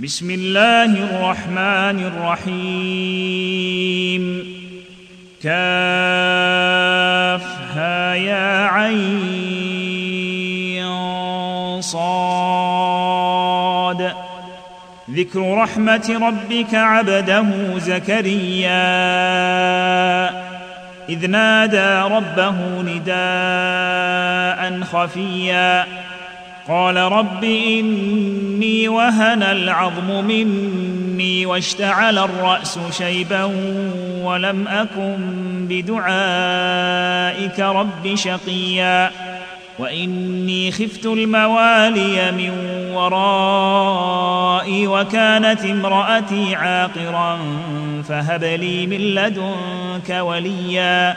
بسم الله الرحمن الرحيم. كافها يا عين صاد. ذكر رحمة ربك عبده زكريا. إذ نادى ربه نداء خفيا. قال رب إني وهن العظم مني واشتعل الرأس شيبا ولم أكن بدعائك رب شقيا وإني خفت الموالي من ورائي وكانت امرأتي عاقرا فهب لي من لدنك وليا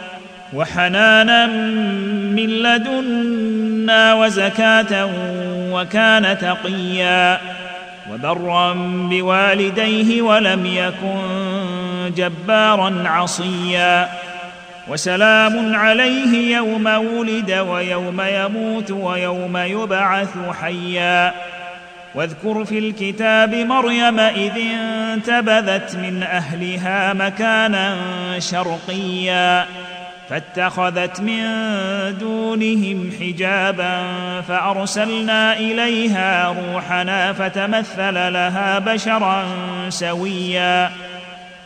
وحنانا من لدنا وزكاة وكان تقيا وبرا بوالديه ولم يكن جبارا عصيا وسلام عليه يوم ولد ويوم يموت ويوم يبعث حيا واذكر في الكتاب مريم إذ انتبذت من أهلها مكانا شرقيا فاتخذت من دونهم حجابا فأرسلنا إليها روحنا فتمثل لها بشرا سويا.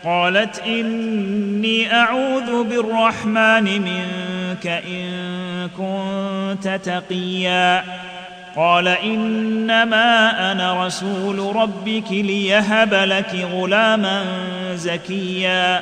قالت إني أعوذ بالرحمن منك إن كنت تقيا. قال إنما أنا رسول ربك ليهب لك غلاما زكيا.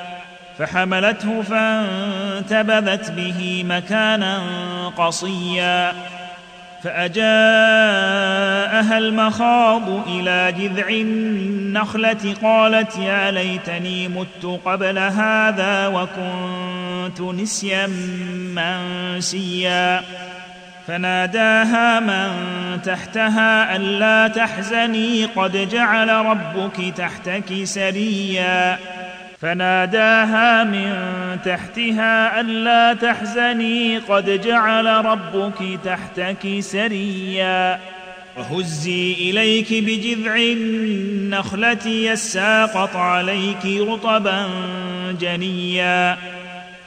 فحملته فانتبذت به مكانا قصيا فأجاءها المخاض إلى جذع النخلة قالت يا ليتني مت قبل هذا وكنت نسيا منسيا فناداها من تحتها ألا تحزني قد جعل ربك تحتك سريا فناداها من تحتها ألا تحزني قد جعل ربك تحتك سريا. وهزي إليك بجذع النخلة يساقط عليك رطبا جنيا.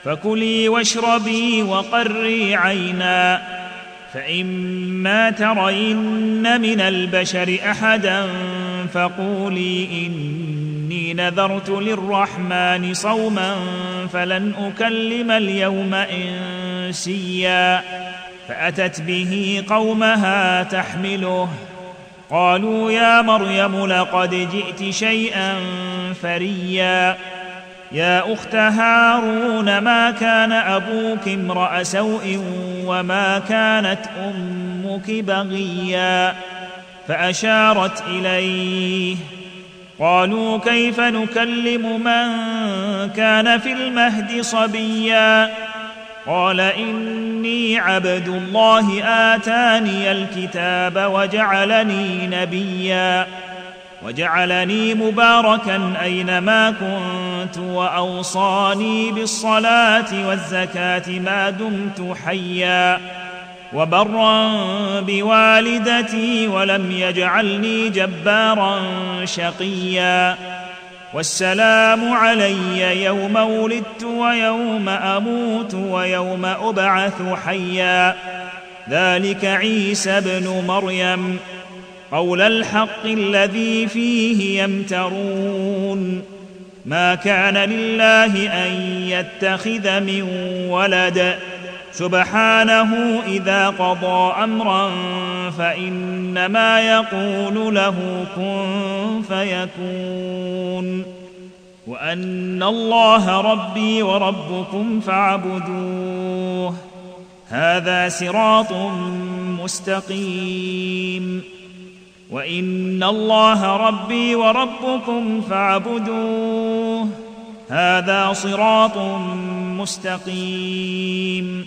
فكلي واشربي وقري عينا. فإما ترين من البشر أحدا فقولي إني نذرت للرحمن صوما فلن أكلم اليوم إنسيا. فأتت به قومها تحمله. قالوا يا مريم لقد جئت شيئا فريا. يا أخت هارون ما كان أبوك امرأ سوء وما كانت أمك بغيا؟ فأشارت إليه. قالوا كيف نكلم من كان في المهد صبيا؟ قال إني عبد الله آتاني الكتاب وجعلني نبيا. وجعلني مباركا أينما كنت وأوصاني بالصلاة والزكاة ما دمت حيا. وبرا بوالدتي ولم يجعلني جبارا شقيا. والسلام علي يوم ولدت ويوم أموت ويوم أبعث حيا. ذلك عيسى ابن مريم. قول الحق الذي فيه يمترون. ما كان لله أن يتخذ من ولد. سبحانه إذا قضى أمرا فإنما يقول له كن فيكون وأن الله ربي وربكم فاعبدوه هذا صراط مستقيم وإن الله ربي وربكم فاعبدوه هذا صراط مستقيم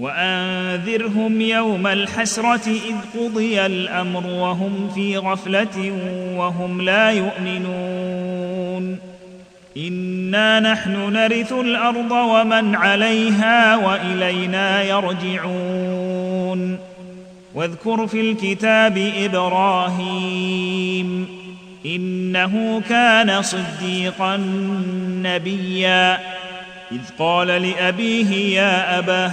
وانذرهم يوم الحسرة إذ قضي الأمر وهم في غفلة وهم لا يؤمنون. إنا نحن نرث الأرض ومن عليها وإلينا يرجعون. واذكر في الكتاب إبراهيم إنه كان صديقا نبيا. إذ قال لأبيه يا ابه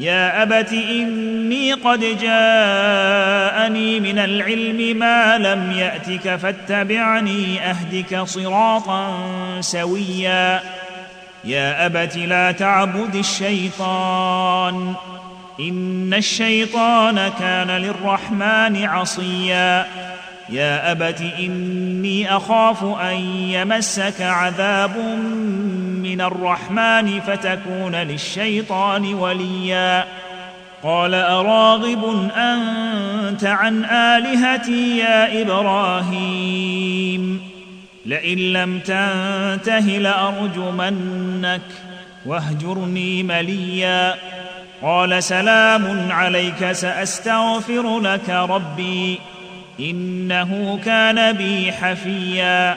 يا أبت إني قد جاءني من العلم ما لم يأتك فاتبعني أهدك صراطا سويا. يا أبت لا تعبد الشيطان. إن الشيطان كان للرحمن عصيا. يا أبت إني أخاف أن يمسك عذاب من الرحمن فتكون للشيطان وليا. قال أراغب أنت عن آلهتي يا إبراهيم؟ لئن لم تنته لأرجمنك واهجرني مليا. قال سلام عليك سأستغفر لك ربي إنه كان بي حفيا.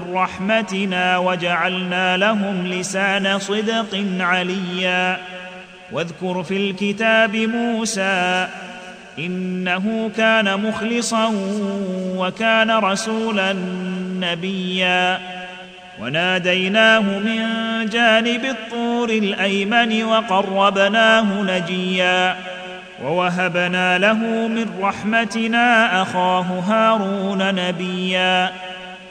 من رحمتنا وجعلنا لهم لسان صدق عليا. واذكر في الكتاب موسى إنه كان مخلصا وكان رسولا نبيا. وناديناه من جانب الطور الأيمن وقربناه نجيا. ووهبنا له من رحمتنا أخاه هارون نبيا.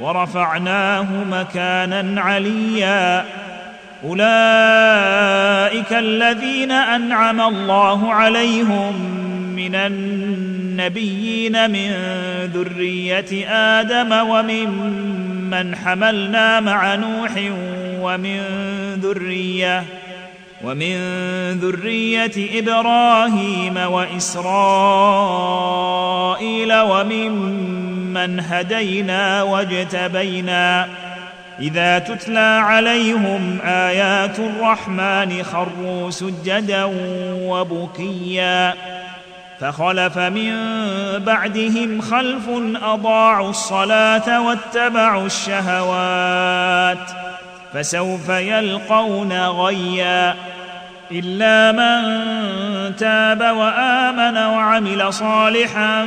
ورفعناه مكانا عليا. أولئك الذين أنعم الله عليهم من النبيين من ذرية آدم وممن حملنا مع نوح ومن ذرية ومن ذرية إبراهيم وإسرائيل وممن هدينا واجتبينا اذا تتلى عليهم ايات الرحمن خروا سجدا وبكيا فخلف من بعدهم خلف اضاعوا الصلاه واتبعوا الشهوات فسوف يلقون غيا الا من تاب وامن وعمل صالحا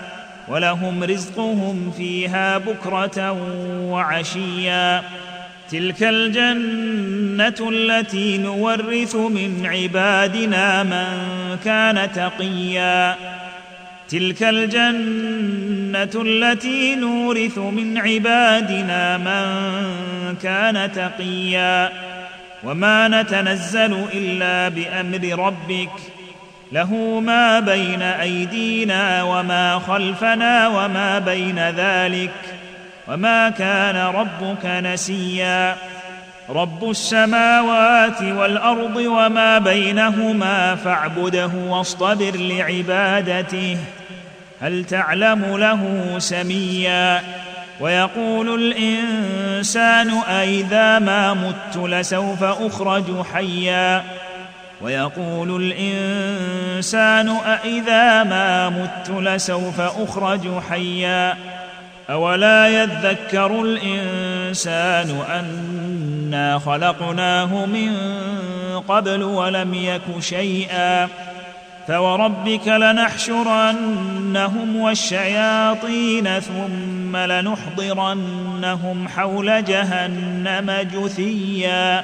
ولهم رزقهم فيها بكرة وعشيا. تلك الجنة التي نورث من عبادنا من كان تقيا. تلك الجنة التي نورث من عبادنا من كان تقيا. وما نتنزل إلا بأمر ربك له ما بين أيدينا وما خلفنا وما بين ذلك وما كان ربك نسيا. رب السماوات والأرض وما بينهما فاعبده واصطبر لعبادته. هل تعلم له سميا؟ ويقول الإنسان أإذا ما مت لسوف أخرج حيا. ويقول الإنسان أإذا ما مت لسوف أخرج حيا أولا يذكر الإنسان أنا خلقناه من قبل ولم يك شيئا فوربك لنحشرنهم والشياطين ثم لنحضرنهم حول جهنم جثيا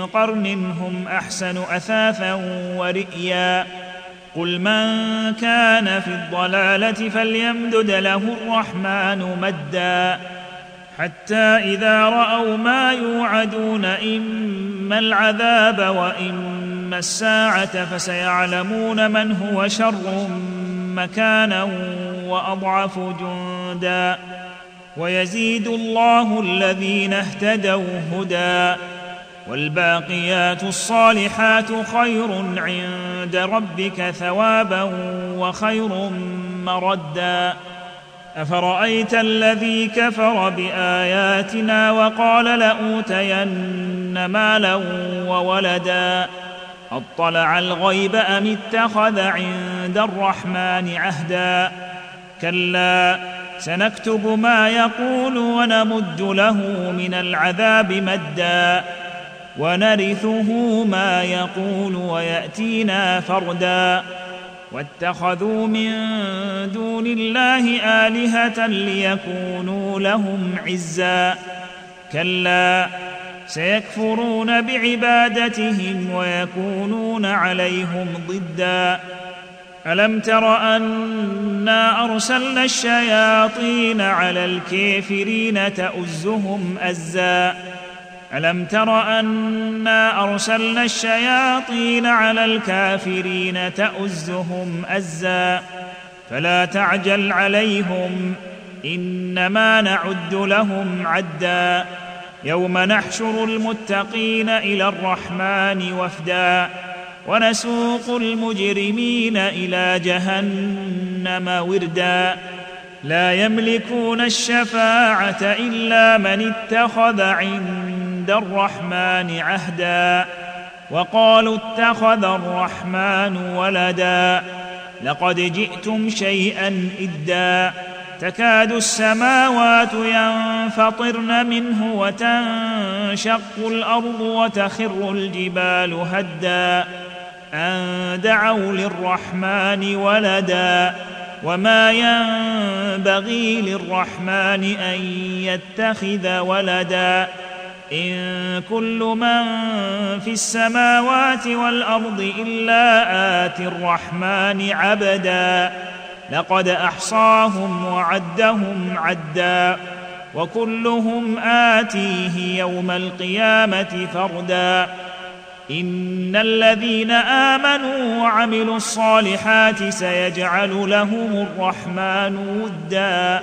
قرن هم أحسن أثاثا ورئيا. قل من كان في الضلالة فليمدد له الرحمن مدا. حتى إذا رأوا ما يوعدون إما العذاب وإما الساعة فسيعلمون من هو شر مكانا وأضعف جندا. ويزيد الله الذين اهتدوا هدى. والباقيات الصالحات خير عند ربك ثوابا وخير مردا. أفرأيت الذي كفر بآياتنا وقال لأوتين مالا وولدا؟ أطلع الغيب أم اتخذ عند الرحمن عهدا؟ كلا سنكتب ما يقول ونمد له من العذاب مدا. ونرثه ما يقول ويأتينا فردا. واتخذوا من دون الله آلهة ليكونوا لهم عزا. كلا سيكفرون بعبادتهم ويكونون عليهم ضدا. ألم تر أنا أرسلنا الشياطين على الكافرين تؤزهم أزا؟ ألم تر أنا أرسلنا الشياطين على الكافرين تؤزهم أزا فلا تعجل عليهم إنما نعد لهم عدا يوم نحشر المتقين إلى الرحمن وفدا ونسوق المجرمين إلى جهنم وردا لا يملكون الشفاعة إلا من اتخذ عند الرحمن عهدا وقالوا اتخذ الرحمن ولدا لقد جئتم شيئا إدا تكاد السماوات ينفطرن منه وتنشق الأرض وتخر الجبال هدا أن دعوا للرحمن ولدا وما ينبغي للرحمن أن يتخذ ولدا إن كل من في السماوات والأرض إلا اتي الرحمن عبدا لقد أحصاهم وعدهم عدا وكلهم آتيه يوم القيامة فردا إن الذين آمنوا وعملوا الصالحات سيجعل لهم الرحمن ودا